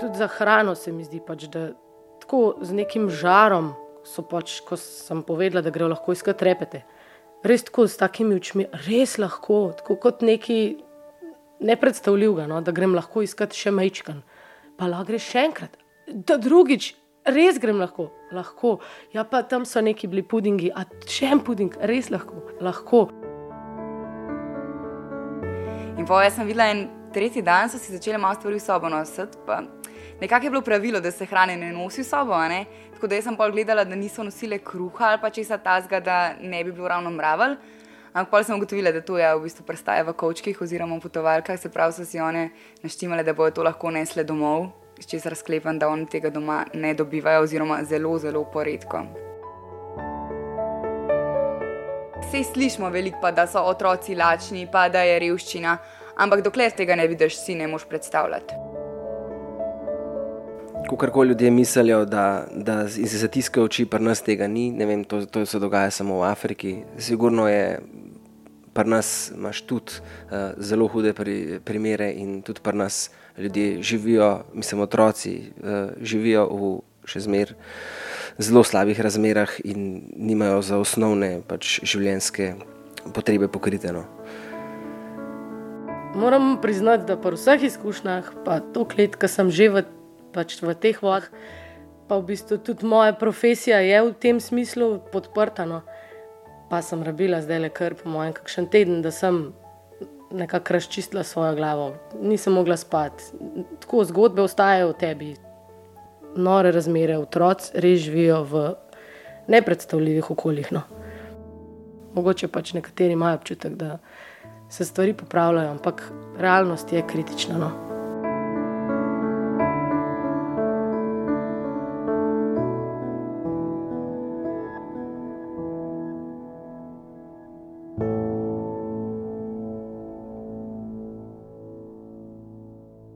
Tudi za hrano se mi zdi, pač, da tako z nekim žarom so pač, ko sem povedala, da grejo lahko iskati repete. Res tako s takimi očmi, res lahko, tako kot neki nepredstavljivega, no, da grem lahko iskati še majčkan. Pa lahko greš še enkrat, da drugič, res grem lahko, lahko. Ja, pa tam so neki bili pudingi, a še en puding, res lahko, lahko. In pa jaz sem videla en tretji dan, so si začeli malo stvari v sobo nositi. pa Nekako je bilo pravilo, da se hrane ne nosi v sobo, tako da sem pol gledala, da niso nosile kruha ali pa česa tazga, da ne bi bilo ravno mravelj. Ampak pol sem ugotovila, da to je v bistvu prestaja v kočkih oziroma v potovalkah, se pravi, so si one naštimale, da bojo to lahko nesle domov, iz česar sklepam, da oni tega doma ne dobivajo oziroma zelo, zelo poredko. Vse slišimo veliko, pa da so otroci lačni, pa da je revščina, ampak dokler tega ne vidiš, si ne moš predstavljati. Kakorkoli ljudje mislijo, da, da se zatiskajo oči, pri nas tega ni, ne vem, to, to se dogaja samo v Afriki. Sigurno je, pri nas imaš tudi uh, zelo hude pri, primere in tudi pri nas ljudje živijo, mislim, otroci uh, živijo v še zmer zelo slabih razmerah in nimajo za osnovne pač, življenjske potrebe pokriteno. Moram priznati, da pri vseh izkušnjah, pa to let, ki sem že v, pač v teh vodah, pa v bistvu tudi moja profesija je v tem smislu podprta. No. Pa sem rabila zdaj le kar po mojem, kakšen teden, da sem nekako razčistila svojo glavo. Nisem mogla spati. Tako zgodbe ostajajo v tebi. Nore razmere, otroci res živijo v nepredstavljivih okoljih. No. Mogoče pač nekateri imajo občutek, da se stvari popravljajo, ampak realnost je kritična. No.